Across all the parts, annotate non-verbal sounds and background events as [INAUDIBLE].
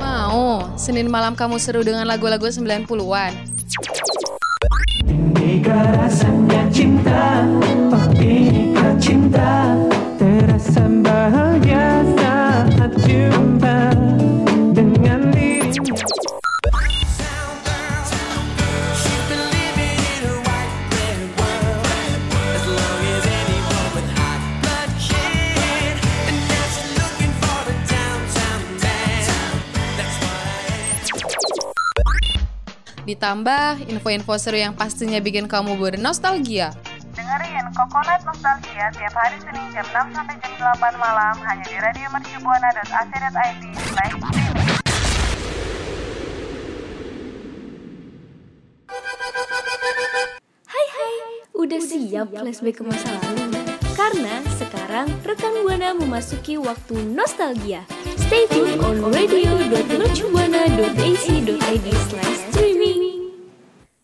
Mau, Senin malam kamu seru dengan lagu-lagu 90-an. Inikah rasanya cinta Oh inikah cinta Ditambah info-info seru yang pastinya bikin kamu bernostalgia. Dengerin Coconut Nostalgia tiap hari Senin jam 6 sampai jam 8 malam hanya di radio mercubuana.ac.id. Hai hai, udah siap flashback ke masa lalu? Karena sekarang rekan Buana memasuki waktu nostalgia. Stay tune on radio.mercubuana.ac.id slash streaming.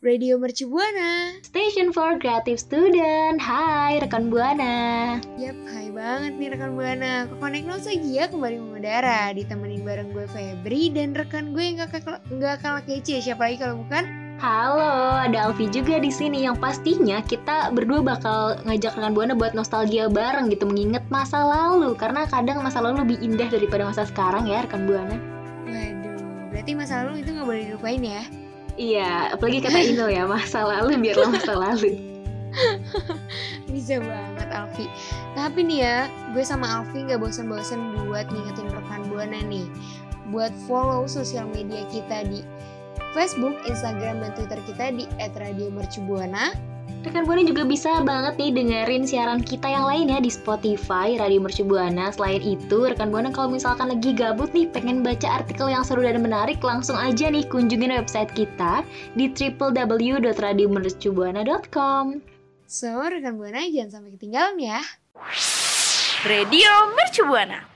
Radio Mercu Buana. Station for Creative Student. Hai rekan Buana. Yap, hai banget nih rekan Buana. Ke Connect Nostalgia kembali mengudara, ditemenin bareng gue Febri dan rekan gue yang gak, kalah- nggak kalah kece. Siapa lagi kalau bukan? Halo, ada Alfi juga di sini yang pastinya kita berdua bakal ngajak rekan Buana buat nostalgia bareng gitu, mengingat masa lalu karena kadang masa lalu lebih indah daripada masa sekarang ya rekan Buana. Waduh, berarti masa lalu itu nggak boleh dilupain ya? Iya, apalagi kata Ino ya, masa lalu biarlah masa lalu. [LAUGHS] Bisa banget Alfi. Tapi nih ya, gue sama Alfi nggak bosan-bosan buat ngingetin rekan Buana nih. Buat follow sosial media kita di Facebook, Instagram, dan Twitter kita di @radiomercubuana. Rekan Buana juga bisa banget nih dengerin siaran kita yang lain ya di Spotify, Radio Mercu Buana. Selain itu, rekan Buana kalau misalkan lagi gabut nih pengen baca artikel yang seru dan menarik, langsung aja nih kunjungin website kita di www.radiomercubuana.com. So, rekan Buana jangan sampai ketinggalan ya. Radio Mercubuana.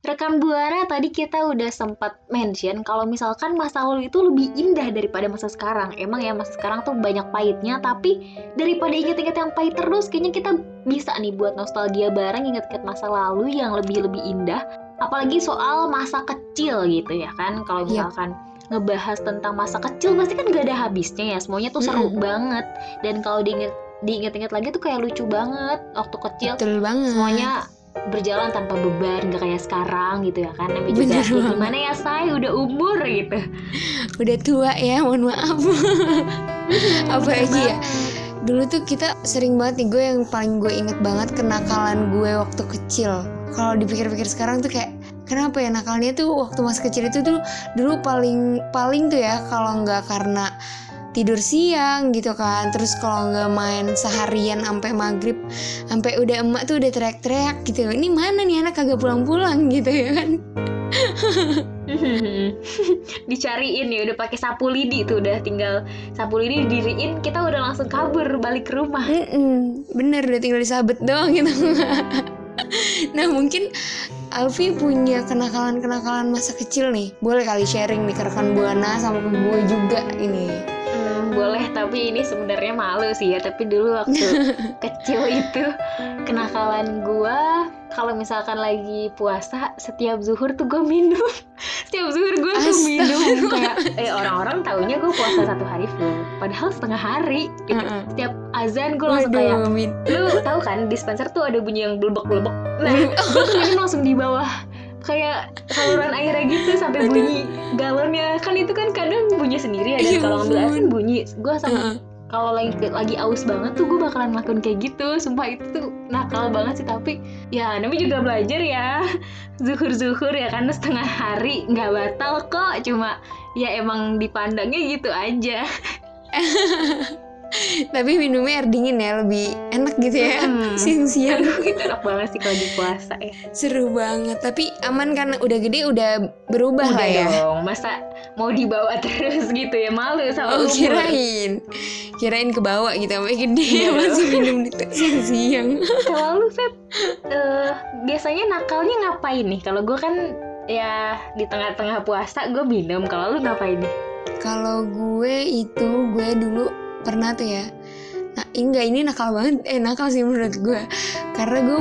Rekan Buana tadi kita udah sempat mention kalau misalkan masa lalu itu lebih indah daripada masa sekarang. Emang ya masa sekarang tuh banyak pahitnya, tapi daripada inget-inget yang pahit terus, kayaknya kita bisa nih buat nostalgia bareng inget-inget masa lalu yang lebih-lebih indah. Apalagi soal masa kecil gitu ya kan. Kalau Yap. misalkan ngebahas tentang masa kecil pasti kan gak ada habisnya ya. Semuanya tuh seru Mm-mm. banget. Dan kalau diinget diinget-inget lagi tuh kayak lucu banget waktu kecil Betul banget. semuanya berjalan tanpa beban gak kayak sekarang gitu ya kan namanya juga ya gimana ya saya udah umur gitu udah tua ya, mohon maaf. Apalagi ya. Dulu tuh kita sering banget nih gue yang paling gue inget banget kenakalan gue waktu kecil. Kalau dipikir-pikir sekarang tuh kayak kenapa ya nakalnya tuh waktu masih kecil itu tuh dulu paling paling tuh ya kalau nggak karena tidur siang gitu kan. Terus kalau nggak main seharian sampai maghrib sampai udah emak tuh udah teriak-teriak gitu. Ini mana nih anak kagak pulang-pulang gitu ya kan? [LAUGHS] Dicariin ya udah pakai sapu lidi tuh udah tinggal sapu lidi didiriin kita udah langsung kabur balik ke rumah. Bener udah tinggal disabet doang gitu. [LAUGHS] Nah mungkin Alfi punya kenakalan-kenakalan masa kecil nih. Boleh kali sharing nih ke rekan Buana sama ke gue juga ini boleh tapi ini sebenarnya malu sih ya. Tapi dulu waktu [LAUGHS] kecil itu kenakalan gua kalau misalkan lagi puasa setiap zuhur tuh gue minum. [LAUGHS] Setiap zuhur gue tuh minum. Kayak eh orang-orang taunya gue puasa satu hari full padahal setengah hari gitu. Heeh. setiap azan gue langsung kayak lu tahu kan dispenser tuh ada bunyi yang blebek blebek nah [LAUGHS] gue tuh minum langsung di bawah kayak saluran airnya gitu sampai bunyi galonnya. Kan itu kan kadang bunyi sendiri ya dan kalau ngambil air kan bunyi. Gue sama kalau lagi lagi aus banget tuh gue bakalan ngelakuin kayak gitu. Sumpah itu tuh nakal banget sih tapi ya namanya juga belajar ya. [LAUGHS] Zuhur zuhur ya kan setengah hari. Nggak batal kok cuma ya emang dipandangnya gitu aja [LAUGHS] tapi minumnya air dingin ya lebih enak gitu ya. Hmm. [LAUGHS] siang-siang. Aduh, itu enak banget sih kalau di puasa ya. Seru banget. Tapi aman kan? Udah gede udah berubah udah lah ya? dong. Masa mau dibawa terus gitu ya? Malu sama Oh umur. kirain. Kirain ke bawah gitu Sampai gede Iya. [LAUGHS] Masih minum di siang-siang. [LAUGHS] Kalau lu Feb eh, biasanya nakalnya ngapain nih? Kalau gue kan ya di tengah-tengah puasa gue minum. Kalau lu ngapain nih? Kalau gue itu Gue dulu pernah tuh ya. Nah enggak ini nakal banget. Eh nakal sih menurut gue karena gue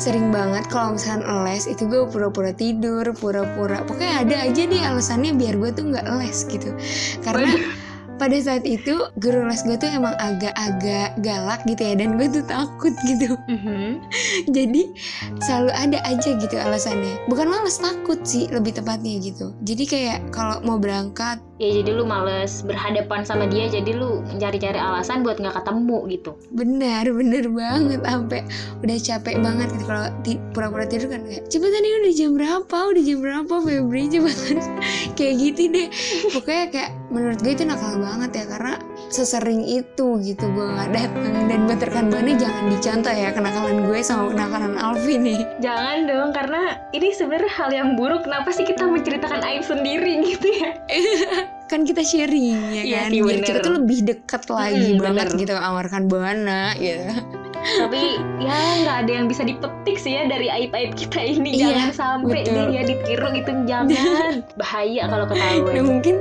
sering banget kalau misalnya les itu gue pura-pura tidur pura-pura pokoknya ada aja nih alasannya biar gue tuh nggak les gitu. Karena pada saat itu guru les gue tuh emang agak-agak galak gitu ya dan gue tuh takut gitu. [LAUGHS] Jadi selalu ada aja gitu alasannya. Bukan males takut sih lebih tepatnya gitu. Jadi kayak kalau mau berangkat ya jadi lu males berhadapan sama dia jadi lu mencari-cari alasan buat nggak ketemu gitu. Benar bener banget sampai udah capek banget gitu kalau ti- pura-pura tidur kan kayak cepetan nih udah jam berapa? Udah jam berapa Febri? Cepetan. [LAUGHS] Kayak gitu deh. Pokoknya kayak menurut gue itu nakal banget ya karena sesering itu gitu gue nggak datang dan buat rekan buana jangan dicontoh ya kenakalan gue sama kenakalan Alfi nih. Jangan dong karena ini sebenarnya hal yang buruk. Kenapa sih kita menceritakan aib sendiri gitu ya [LAUGHS] kan kita sharing ya Iya kan? Sih, biar kita tuh lebih dekat lagi Hmm, banget bener. gitu sama rekan buana gitu tapi ya nggak ada yang bisa dipetik sih ya dari aib-aib kita ini. Iya, jangan sampai betul. deh ya ditiru gitu. Jangan. Bahaya kalau nah ketahuan mungkin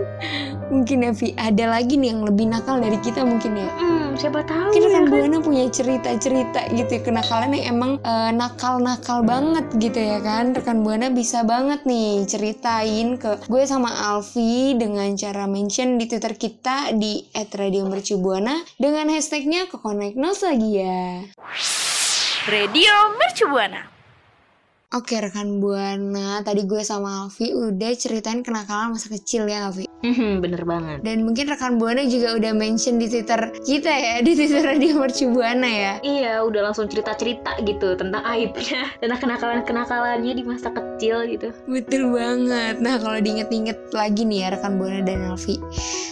mungkin ya ada lagi nih yang lebih nakal dari kita mungkin ya? Hmm, siapa tahu Mungkin ya kan? Buana punya cerita-cerita gitu kenakalan yang emang eh, nakal-nakal banget gitu ya kan? Rekan Buana bisa banget nih ceritain ke gue sama Alfi dengan cara mention di Twitter kita di @radiomercubuana dengan hashtagnya Kokonek Nostalgia. Radio Mercubuana. Oke rekan Buana, tadi gue sama Alfi udah ceritain kenakalan masa kecil ya Alfi. Hmm, bener banget Dan mungkin rekan Buana juga udah mention di Twitter kita ya, di Twitter Radio Mercu Buana ya. Iya, udah langsung cerita-cerita gitu tentang aibnya, tentang kenakalan-kenakalannya di masa kecil gitu. Betul banget. Nah kalau diinget-inget lagi nih ya rekan Buana dan Alfi,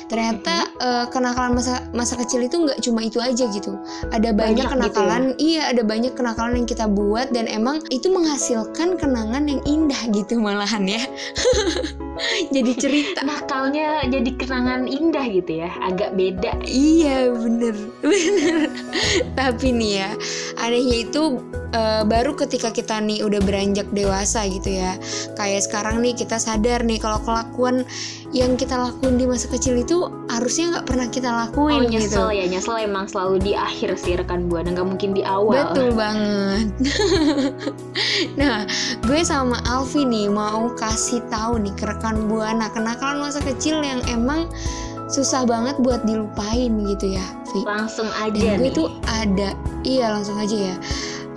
ternyata eh, kenakalan masa masa kecil itu nggak cuma itu aja gitu. Ada banyak, Banyak gitu kenakalan, iya ada banyak kenakalan yang kita buat dan emang itu menghasilkan kenangan yang indah gitu malahan ya. [LAUGHS] Jadi cerita. Nakalnya jadi kenangan indah gitu ya, agak beda. Iya bener [LAUGHS] bener. Tapi nih ya anehnya itu eh, baru ketika kita nih udah beranjak dewasa gitu ya. Kayak sekarang nih kita sadar nih kalau kelakuan yang kita lakuin di masa kecil itu harusnya nggak pernah kita Oh lakuin nyesel gitu. ya, nyesel emang selalu di akhir sih rekan buana, nggak mungkin di awal. Betul banget. [LAUGHS] nah, gue sama Alfi nih mau kasih tahu nih ke rekan buana kenakalan masa kecil yang emang susah banget buat dilupain gitu ya, Vi. Langsung Dan aja gue nih. tuh ada, iya langsung aja ya.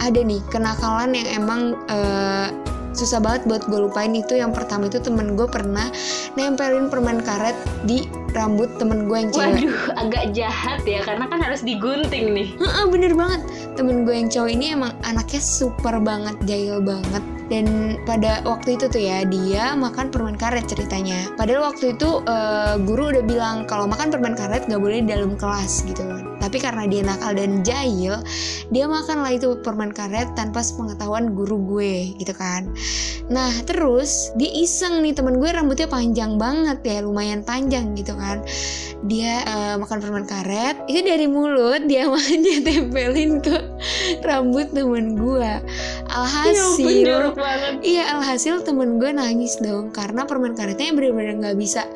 Ada nih kenakalan yang emang eh, susah banget buat gue lupain itu yang pertama itu temen gue pernah nempelin permen karet di rambut temen gue yang cewek. Waduh, agak jahat ya karena kan harus digunting nih. Heeh, bener banget. Temen gue yang cowok ini emang anaknya super banget, jahil banget. Dan pada waktu itu tuh ya dia makan permen karet ceritanya. Padahal waktu itu eh, guru udah bilang kalau makan permen karet gak boleh di dalam kelas gitu. Tapi karena dia nakal dan jahil, dia makan lah itu permen karet tanpa sepengetahuan guru gue gitu kan. Nah terus dia iseng nih temen gue rambutnya panjang banget ya, lumayan panjang gitu kan. Dia eh, makan permen karet, itu dari mulut dia [LAUGHS] dia tempelin ke rambut temen gue. Alhasil, Ya. Iya alhasil temen gue nangis dong karena permen karetnya bener-bener nggak bisa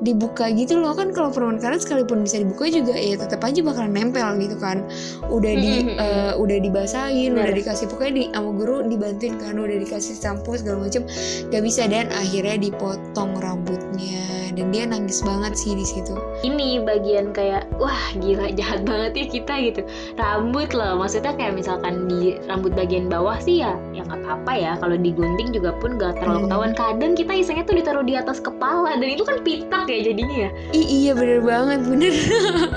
dibuka gitu loh kan kalau permen karet sekalipun bisa dibuka juga ya tetap aja bakalan nempel gitu kan udah di Mm-mm. eh, udah dibasahin udah Bener. dikasih pokoknya di sama guru dibantuin kan udah dikasih sampo segala macem gak bisa dan akhirnya dipotong rambutnya dan dia nangis banget sih di situ Ini bagian kayak wah gila jahat banget ya kita gitu. Rambut loh, maksudnya kayak misalkan di rambut bagian bawah sih ya, ya nggak apa-apa ya. Kalau digunting juga pun gak terlalu Hmm. ketahuan. Kadang kita isengnya tuh ditaruh di atas kepala dan itu kan pitak ya jadinya ya. Ih, iya bener banget bener [LAUGHS]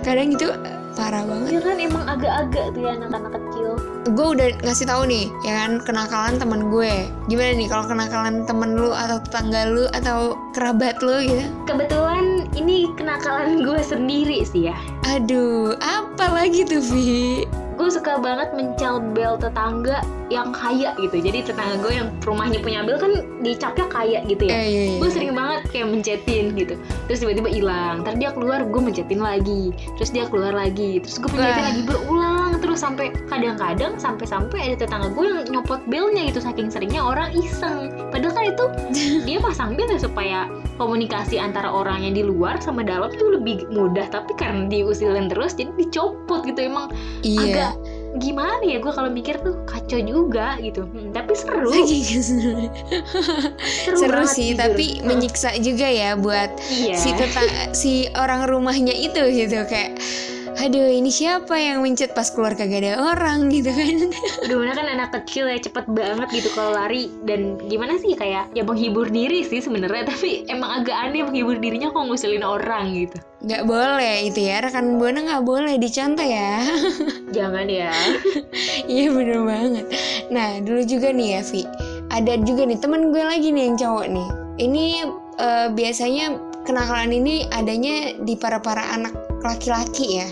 kadang itu eh, parah banget Ya kan emang agak-agak tuh ya anak-anak kecil. gue udah ngasih tahu nih ya kan kenakalan teman gue gimana nih kalau kenakalan temen lu atau tetangga lu atau kerabat lu gitu Kebetulan ini kenakalan gue sendiri sih ya. aduh apa lagi tuh Vi Gue suka banget mencel bel tetangga yang kaya gitu. Jadi tetangga gue yang rumahnya punya bel kan dicapnya kaya gitu ya. eh, iya, iya. gue sering banget kayak mencetin gitu terus tiba-tiba hilang ntar dia keluar gue mencetin lagi terus dia keluar lagi terus gue pencetin Wah. lagi berulang terus sampai kadang-kadang sampai-sampai ada tetangga gue yang nyopot belnya gitu saking seringnya orang iseng. Padahal kan itu [LAUGHS] dia pasang bel ya supaya komunikasi antara orang yang di luar sama dalam itu lebih mudah. Tapi karena diusilin terus jadi dicopot gitu. Emang iya. agak gimana ya gue kalau mikir tuh kacau juga gitu. Hmm, tapi seru. Saking [LAUGHS] seru, seru sih tapi Hah, menyiksa juga ya buat iya. si tetang si orang rumahnya itu gitu. Kayak aduh ini siapa yang mencet pas keluar kagak ada orang [LAUGHS] gitu kan. Udah bener kan anak kecil ya cepet banget gitu kalau lari. Dan gimana sih kayak ya menghibur diri sih sebenarnya. [LAUGHS] Tapi emang agak aneh menghibur dirinya kok ngusilin orang gitu. nggak boleh itu ya rekan buana nggak boleh dicontoh ya. [LAUGHS] Jangan ya. iya bener banget. Nah dulu juga nih ya Vi. Ada juga nih temen gue lagi nih yang cowok nih. Ini eh, biasanya kenakalan ini adanya di para para anak laki-laki ya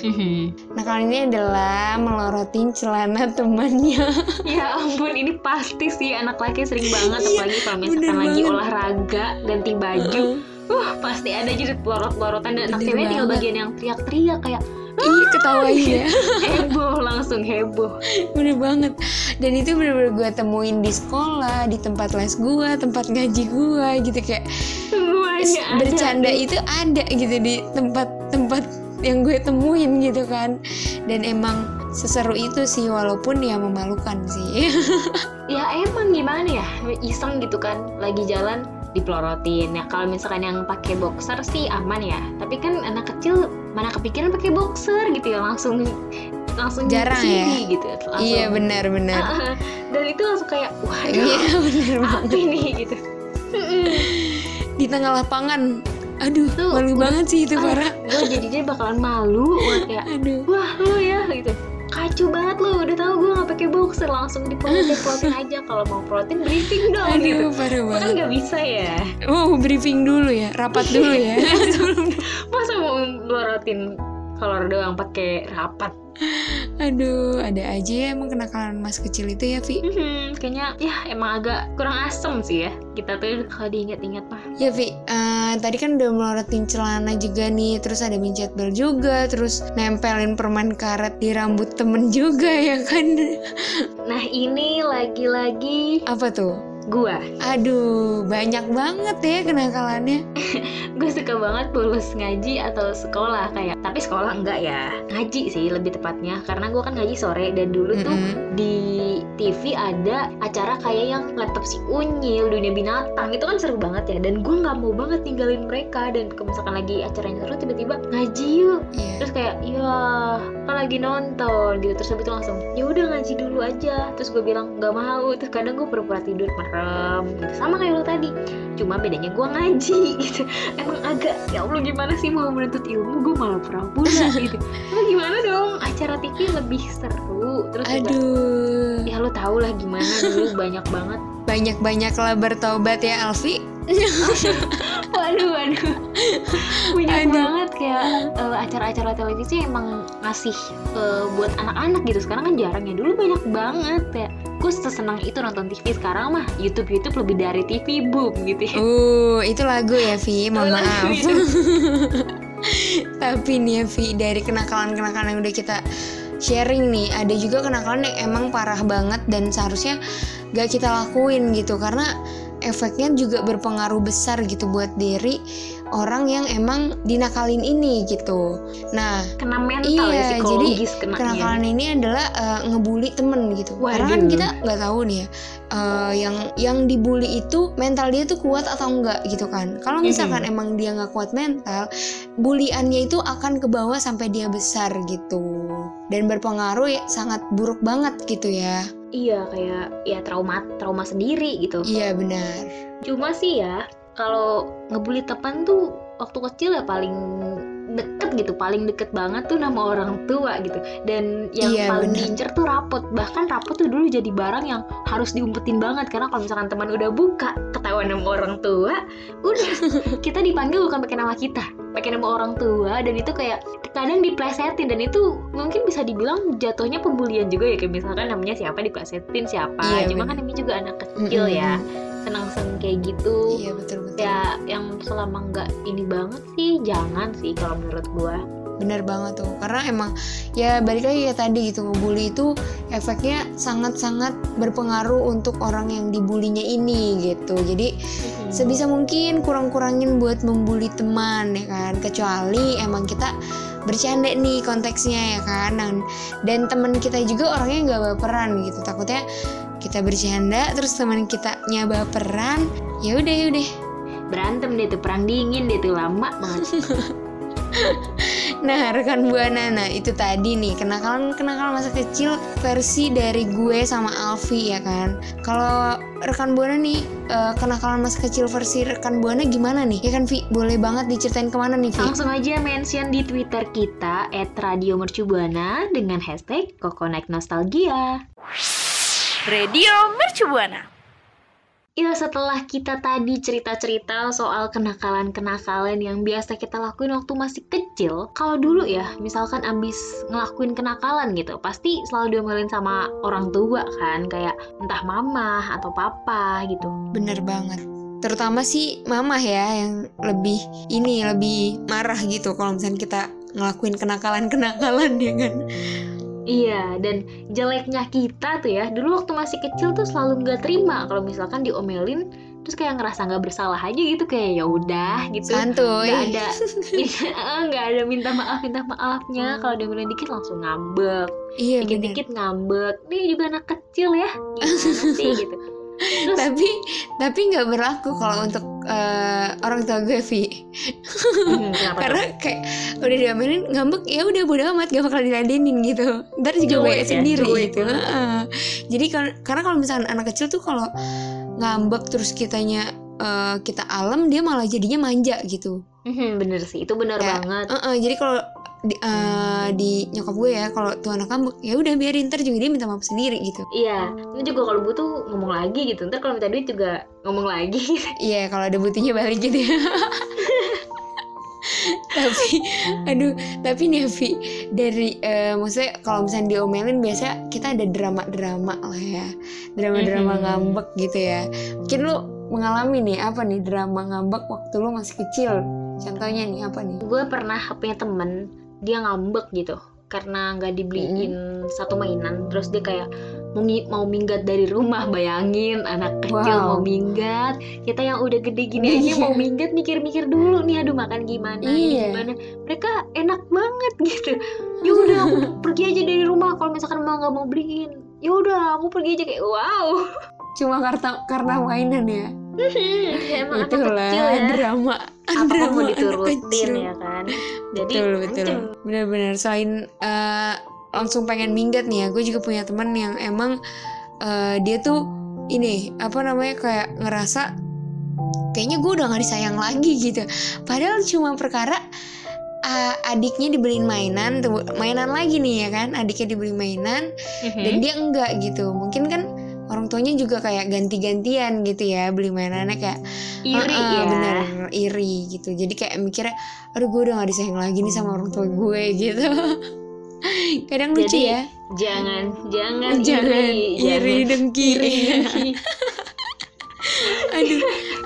Nakalan ini adalah melorotin celana temannya. [LAUGHS] ya ampun ini pasti sih anak laki sering banget Iya, apalagi kalau misalkan lagi banget. olahraga ganti baju. Wah pasti ada jadi pelorot-pelorotan dan anak cewek tinggal bagian yang teriak-teriak kayak Iya ketawain ya, [LAUGHS] heboh langsung heboh. bener banget. Dan itu bener-bener gue temuin di sekolah, di tempat les gue, tempat ngaji gue gitu kayak Semuanya ada. bercanda itu ada gitu di tempat-tempat yang gue temuin gitu kan. Dan emang seseru itu sih walaupun ya memalukan sih. [LAUGHS] ya emang gimana ya iseng gitu kan lagi jalan dipelorotin ya kalau misalkan yang pakai boxer sih aman ya tapi kan anak kecil mana kepikiran pakai boxer gitu ya langsung langsung Jarang sini gitu langsung, iya benar-benar. Ah, [LAUGHS] ah. dan itu langsung kayak waduh Iya [LAUGHS] bener apa banget. ini gitu Di tengah lapangan. Aduh, Tuh, malu udah- banget sih itu Ah, parah. gue jadinya bakalan malu banget kayak Aduh. wah lu ya gitu kacau banget lu udah tahu gue nggak pakai boxer langsung dipelorotin pelorotin aja kalau mau protein briefing dong gitu Aduh, parah Gua kan nggak bisa ya Oh, briefing dulu ya, rapat dulu ya. [LAUGHS] Masa mau melorotin kolor doang pakai rapat Aduh, ada aja ya emang kenakalan mas kecil itu ya, Vi. Mhm, kayaknya ya emang agak kurang asem sih ya kita tuh kalau diingat-ingat mah Ya, Vi, eh, tadi kan udah melorotin celana juga nih, terus ada mencet bel juga, terus nempelin permen karet di rambut temen juga [LAUGHS] ya kan. nah ini lagi-lagi Apa tuh? Gua. Aduh, banyak banget ya kenakalannya. [LAUGHS] gue suka banget bolos ngaji atau sekolah kayak tapi sekolah enggak ya. Ngaji sih lebih tepatnya karena gue kan ngaji sore dan dulu tuh Mm-mm. di TV ada acara kayak yang laptop si unyil dunia binatang itu kan seru banget ya. Dan gue nggak mau banget tinggalin mereka. Dan kalau misalkan lagi acaranya seru tiba-tiba ngaji yuk. Iya. terus kayak ya kan lagi nonton? Gitu. Terus habis itu langsung ya udah ngaji dulu aja. Terus gue bilang nggak mau. Terus kadang gue pura-pura tidur merem gitu sama kayak lo tadi. Cuma bedanya gue ngaji [LAUGHS] gitu. Emang agak ya allah gimana sih mau menuntut ilmu? Gue malah pura-pura [LAUGHS] gitu. Emang gimana dong? Acara TV lebih seru. Terus juga Aduh. ya lo tau lah gimana dulu [LAUGHS] banyak banget. Banyak-banyaklah bertobat ya, Alfi. waduh waduh. Banyak Aduh. banget kayak eh, acara-acara televisi emang ngasih eh, buat anak-anak gitu. Sekarang kan jarang ya. Dulu banyak banget ya gue sesenang itu nonton TV sekarang mah YouTube YouTube lebih dari TV boom gitu ya Uh, itu lagu ya, Vi. Mohon maaf. itu. [LAUGHS] Tapi nih ya, Vi, dari kenakalan-kenakalan yang udah kita sharing nih, ada juga kenakalan yang emang parah banget dan seharusnya gak kita lakuin gitu karena efeknya juga berpengaruh besar gitu buat diri orang yang emang dinakalin ini gitu. Nah, kena mental Iya, ya psikologis jadi kenanya kenakalan ini adalah eh, ngebully temen gitu. Karena kan kita nggak tahu nih ya, eh, yang yang dibully itu mental dia tuh kuat atau enggak gitu kan. Kalau misalkan emang dia nggak kuat mental, buliannya itu akan ke bawah sampai dia besar gitu. Dan berpengaruh ya sangat buruk banget gitu ya. Iya kayak ya trauma trauma sendiri gitu. Iya benar. cuma sih ya kalau ngebully teman tuh waktu kecil ya paling deket gitu paling deket banget tuh nama orang tua gitu. Dan yang Iya, paling diincer tuh rapot. Bahkan rapot tuh dulu jadi barang yang harus diumpetin banget. Karena kalau misalkan teman udah buka ketahuan nama orang tua udah [LAUGHS] kita dipanggil bukan pakai nama kita pakai nama orang tua dan itu kayak kadang diplesetin dan itu mungkin bisa dibilang jatuhnya pembulian juga ya kayak misalkan namanya siapa diplesetin siapa Iya, cuma kan namanya juga anak kecil Mm-mm. ya senang-senang kayak gitu Iya betul betul. ya yang selama nggak ini banget sih jangan sih kalau menurut gua bener banget tuh karena emang ya balik lagi ya tadi gitu ngebully itu efeknya sangat-sangat berpengaruh untuk orang yang dibulinya ini gitu jadi sebisa mungkin kurang-kurangin buat membuli teman ya kan? Kecuali emang kita bercanda nih konteksnya ya kan? Dan, dan teman kita juga orangnya nggak baperan gitu. Takutnya kita bercanda terus teman kita nyaba baperan ya udah ya udah. Berantem deh tuh perang dingin deh tuh lama banget [LAUGHS] Nah rekan buana nah itu tadi nih kenakalan kenakalan masa kecil versi dari gue sama Alfi ya kan. Kalau rekan buana nih eh, kenakalan masa kecil versi rekan buana gimana nih? Ya kan Vi boleh banget diceritain ke mana nih Vi? langsung aja mention di twitter kita @radiomercubuana dengan hashtag Kokonek Nostalgia Radio Mercubuana. Ya setelah kita tadi cerita-cerita soal kenakalan-kenakalan yang biasa kita lakuin waktu masih kecil Kalau dulu ya, misalkan abis ngelakuin kenakalan gitu Pasti selalu diomelin sama orang tua kan Kayak entah mama atau papa gitu Bener banget. Terutama sih mama ya yang lebih ini lebih marah gitu kalau misalnya kita ngelakuin kenakalan-kenakalan [LAUGHS] ya kan. Iya, dan jeleknya kita tuh ya Dulu waktu masih kecil tuh selalu nggak terima Kalau misalkan diomelin Terus kayak ngerasa nggak bersalah aja gitu Kayak ya udah gitu. Santuy. nggak ada [LAUGHS] [LAUGHS] nggak ada minta maaf minta maafnya. Kalau diomelin dikit langsung ngambek. Iya bener. dikit-dikit ngambek. Dia juga anak kecil ya. Gimana sih gitu. [LAUGHS] Terus Tapi tapi nggak berlaku kalau untuk eh, orang tua gue Vi. hmm, [LAUGHS] karena kayak udah diomelin ngambek ya udah bodo amat gak bakal diladenin gitu ntar juga baik ya, sendiri cuek gitu. Heeh. jadi kar- karena kalau misalnya anak kecil tuh kalau ngambek terus kitanya eh, kita alam dia malah jadinya manja gitu Hmm, bener sih itu bener Kayak, banget Heeh, jadi kalau di, eh, di nyokap gue ya kalau tuh anak ngambek ya udah biarin ntar juga dia minta maaf sendiri gitu. Iya itu juga kalau butuh ngomong lagi gitu ntar kalau minta duit juga ngomong lagi. [LAUGHS] Iya kalau ada buktinya balik gitu ya. [LAUGHS] Tapi aduh tapi nih Vi dari eh, maksudnya kalau misalnya diomelin biasa kita ada drama-drama lah ya. Drama-drama Mhm. ngambek gitu ya. Mungkin lu mengalami nih apa nih drama ngambek waktu lu masih kecil? Contohnya nih apa nih? Gue pernah punya temen dia ngambek gitu karena nggak dibeliin satu mainan. Terus dia kayak mau, mau minggat dari rumah [LAUGHS] bayangin anak kecil Wow. mau minggat. Kita yang udah gede gini aja Iya. mau minggat mikir-mikir dulu nih aduh makan gimana Iya. gimana. Mereka enak banget gitu. Ya udah aku [LAUGHS] pergi aja dari rumah kalau misalkan mau nggak mau beliin. Ya udah aku pergi aja kayak wow. Cuma karena karena mainan ya? Emang anak itulah kecil ya. drama apa drama mau diturutin ya kan? Jadi betul betul. benar-benar selain eh, langsung pengen minggat nih ya gue juga punya teman yang emang eh, dia tuh ini apa namanya kayak ngerasa kayaknya gue udah gak disayang lagi gitu. Padahal cuma perkara eh, adiknya dibeliin mainan tuh mainan lagi nih ya kan? Adiknya dibeli mainan dan dia enggak gitu. Mungkin kan orang tuanya juga kayak ganti-gantian gitu ya beli mainannya kayak iri Heeh, ya bener iri gitu. Jadi kayak mikirnya aduh gue udah gak disayang lagi nih sama orang tua gue gitu. [LAUGHS] Kadang lucu Jadi, ya. jangan jangan jangan iri iri jangan dengki iri. Dengki. [LAUGHS] aduh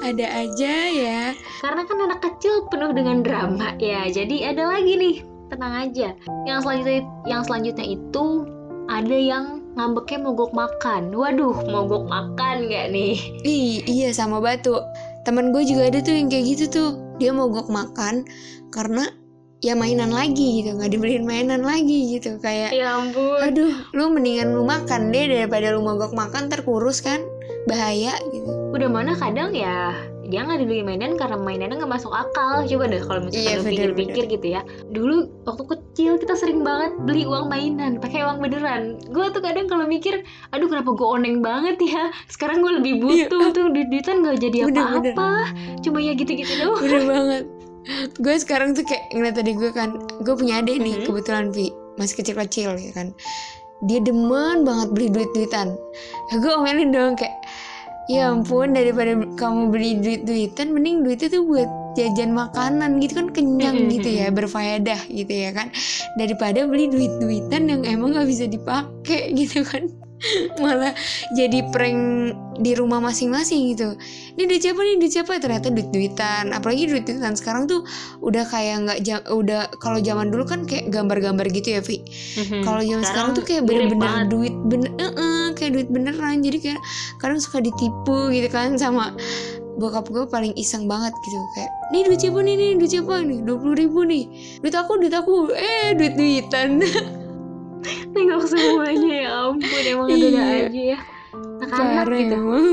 ada aja ya. Karena kan anak kecil penuh dengan drama ya. Jadi ada lagi nih tenang aja. Yang selanjutnya yang selanjutnya itu ada yang ngambeknya mogok makan. Waduh mogok makan nggak nih? Ih, iya sama batu. Teman gue juga ada tuh yang kayak gitu tuh. Dia mogok makan karena ya mainan lagi gitu. Nggak dibeliin mainan lagi gitu. Kayak ya ampun. Aduh lu mendingan lu makan deh daripada lu mogok makan terkurus kan. Bahaya gitu. Udah mana kadang ya dia nggak dibeli mainan karena mainannya nggak masuk akal. Coba deh kalau misalkan Iya, lu bener, pikir-pikir gitu ya. Dulu waktu kecil kita sering banget beli uang mainan pakai uang beneran. Gue tuh kadang kalau mikir aduh kenapa gue oneng banget ya? Sekarang gue lebih butuh tuh duit duitan nggak jadi Iya. Apa-apa. cuma ya gitu-gitu doang. Bener banget. Gue sekarang tuh kayak ngeliat tadi gue kan Gue punya adik nih Mhm. kebetulan Vi Masih kecil-kecil ya kan. Dia demen banget beli duit-duitan. Gue omelin dong kayak Ya ampun daripada kamu beli duit-duitan Mending duitnya tuh buat jajan makanan gitu kan kenyang gitu ya Berfaedah gitu ya kan. Daripada beli duit-duitan yang emang gak bisa dipakai gitu kan [LAUGHS] malah jadi prank di rumah masing-masing gitu. Ini duit siapa nih duit siapa? Ternyata duit duitan. Apalagi duit duitan sekarang tuh udah kayak nggak ja- udah kalau zaman dulu kan kayak gambar-gambar gitu ya Vi. Kalau zaman sekarang, tuh kayak bener-bener duit bener eh, kayak duit beneran. Jadi kayak kadang suka ditipu gitu kan sama bokap gue paling iseng banget gitu. Kayak nih duit siapa nih nih duit siapa nih? Dua puluh ribu nih. Duit aku duit aku. Eh duit duitan [LAUGHS] Nengok semuanya ya ampun emang ada Iya. aja ya. Anak-anak gitu. emang.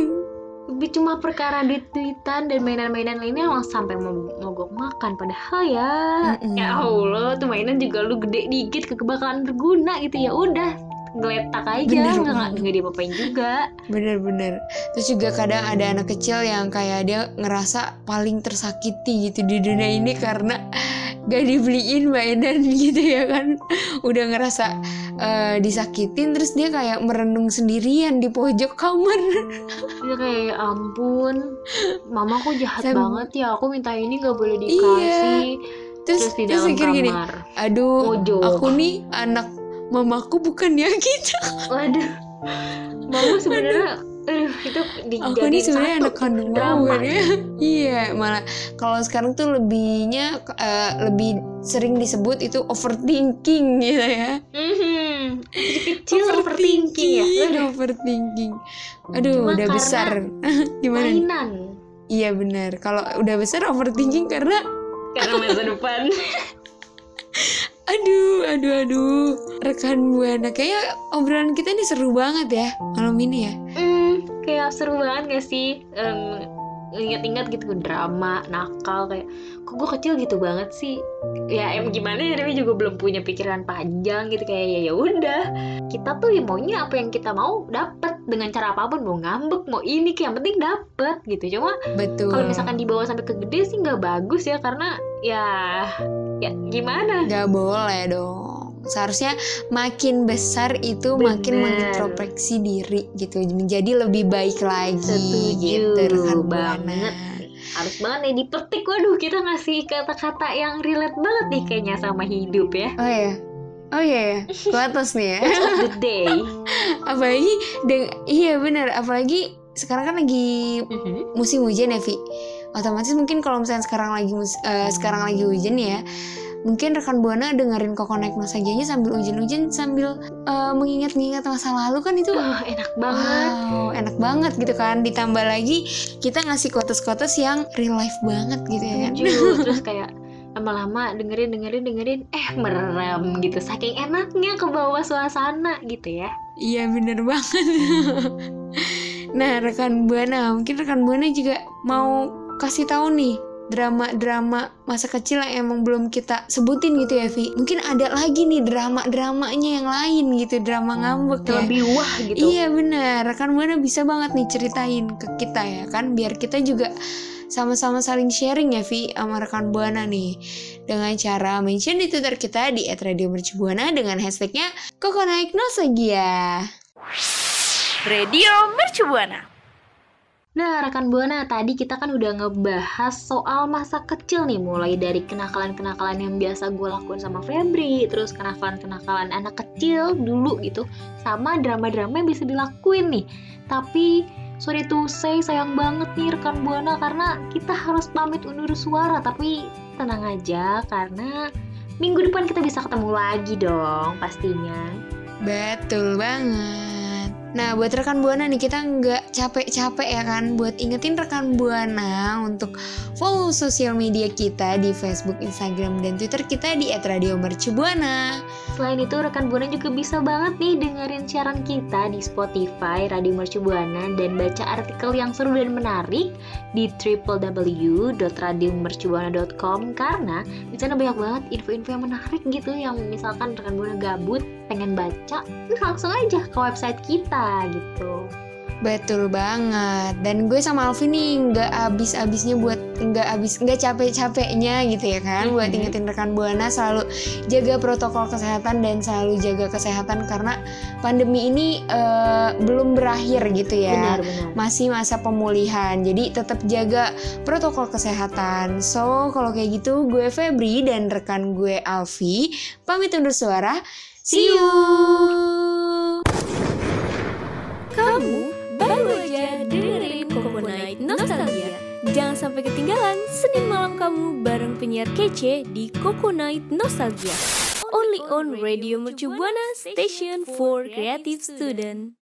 Lebih cuma perkara duit-duitan dan mainan-mainan lainnya langsung sampai mau mogok makan Padahal ya. Mm-mm. Ya Allah tuh mainan juga lu gede dikit kebakaran berguna gitu. Ya udah geletak aja. Bener. Nggak banget. nggak diapa-apain juga. Bener-bener. Terus juga kadang ada anak kecil yang kayak dia ngerasa paling tersakiti gitu di dunia ini karena gak dibeliin mainan [LAUGHS] gitu ya kan. Udah ngerasa eh, disakitin terus dia kayak merenung sendirian di pojok kamar. Dia [LAUGHS] kayak "Ya ampun mama kok jahat Sam- banget ya aku minta ini nggak boleh dikasih. Terus terus di terus dalam mikir gini kamar. Aduh Mojok. aku nih anak mamaku bukan ya [LAUGHS] gitu. Waduh. Mama sebenarnya aduh itu aku nih dijadiin sebenarnya anak kandung bukan ya. [LAUGHS] iya malah kalau sekarang tuh lebihnya eh, lebih sering disebut itu overthinking gitu ya. Mhm. Masih kecil overthinking ya. aduh overthinking. Aduh Cuma udah besar. [LAUGHS] Gimana? mainan. Iya benar. Kalau udah besar overthinking karena karena masa depan. [LAUGHS] Aduh aduh aduh. Rekan buana kayaknya obrolan kita ini seru banget ya malam ini ya Hmm, kayak seru banget gak sih? Ingat-ingat gitu drama nakal kayak kok gue kecil gitu banget sih? Ya em gimana ya Dewi juga belum punya pikiran panjang gitu kayak ya ya udah kita tuh ya maunya apa yang kita mau dapat dengan cara apa pun mau ngambek mau ini kayak yang penting dapet gitu. Cuma betul. kalau misalkan dibawa sampai ke gede sih nggak bagus ya karena ya ya gimana? Nggak boleh dong seharusnya makin besar itu makin Bener. mengintrospeksi diri gitu. Menjadi lebih baik lagi Setuju gitu rekan banget. harus banget nih dipetik. Waduh kita ngasih kata-kata yang relate banget nih kayaknya sama hidup ya. Oh ya oh iya ya ke atas nih ya. The day. [LAUGHS] Apalagi deng iya benar apalagi sekarang kan lagi Mhm. musim hujan ya Vi. Otomatis mungkin kalau misalnya sekarang lagi mus- eh, sekarang lagi hujan ya mungkin rekan buana dengerin koko naik nostalgianya sambil hujan-hujan sambil eh, mengingat-ingat masa lalu kan itu Wah, enak banget. Wow enak banget gitu kan. Ditambah lagi kita ngasih quotes-quotes yang real life banget gitu ya kan. [LAUGHS] Terus kayak lama-lama dengerin dengerin dengerin eh merem gitu. Saking enaknya ke bawah suasana gitu ya. Iya bener banget. [LAUGHS] nah rekan buana mungkin rekan buana juga mau kasih tahu nih drama-drama masa kecil yang emang belum kita sebutin gitu ya Vi. Mungkin ada lagi nih drama-dramanya yang lain gitu drama ngambek ya. lebih wah gitu Iya benar, rekan buana bisa banget nih ceritain ke kita ya kan, biar kita juga sama-sama saling sharing ya Vi sama rekan buana nih dengan cara mention di Twitter kita di @radiomercubuana dengan hashtagnya Koko Naik Nostalgia. Radio Mercubuana. Nah, rekan Buana, tadi kita kan udah ngebahas soal masa kecil nih, mulai dari kenakalan-kenakalan yang biasa gue lakuin sama Febri, terus kenakalan-kenakalan anak kecil dulu gitu, sama drama-drama yang bisa dilakuin nih. Tapi, sorry to say, sayang banget nih rekan Buana, karena kita harus pamit undur suara, tapi tenang aja, karena minggu depan kita bisa ketemu lagi dong, pastinya. Betul banget. Nah, buat rekan Buana nih kita nggak capek-capek ya kan buat ingetin rekan Buana untuk follow sosial media kita di Facebook, Instagram, dan Twitter kita di @radiomercubuana. Selain itu, rekan Buana juga bisa banget nih dengerin siaran kita di Spotify Radio Mercu Buana dan baca artikel yang seru dan menarik di www.radiomercubuana.com karena di sana banyak banget info-info yang menarik gitu yang misalkan rekan Buana gabut pengen baca, [LAUGHS] langsung aja ke website kita gitu. Betul banget. Dan gue sama Alvin nih nggak habis-habisnya buat nggak habis nggak capek-capeknya gitu ya kan buat Mhm. ingetin rekan buana selalu jaga protokol kesehatan dan selalu jaga kesehatan karena pandemi ini eh, belum berakhir gitu ya. Benar-benar. Masih masa pemulihan. Jadi tetap jaga protokol kesehatan. So, kalau kayak gitu gue Febri dan rekan gue Alfi pamit undur suara. See you. Kamu baru aja dengerin Coco Night Nostalgia. Jangan sampai ketinggalan Senin malam kamu bareng penyiar kece di Coco Night Nostalgia. Only on Radio Mercu Buana Station for Creative Student.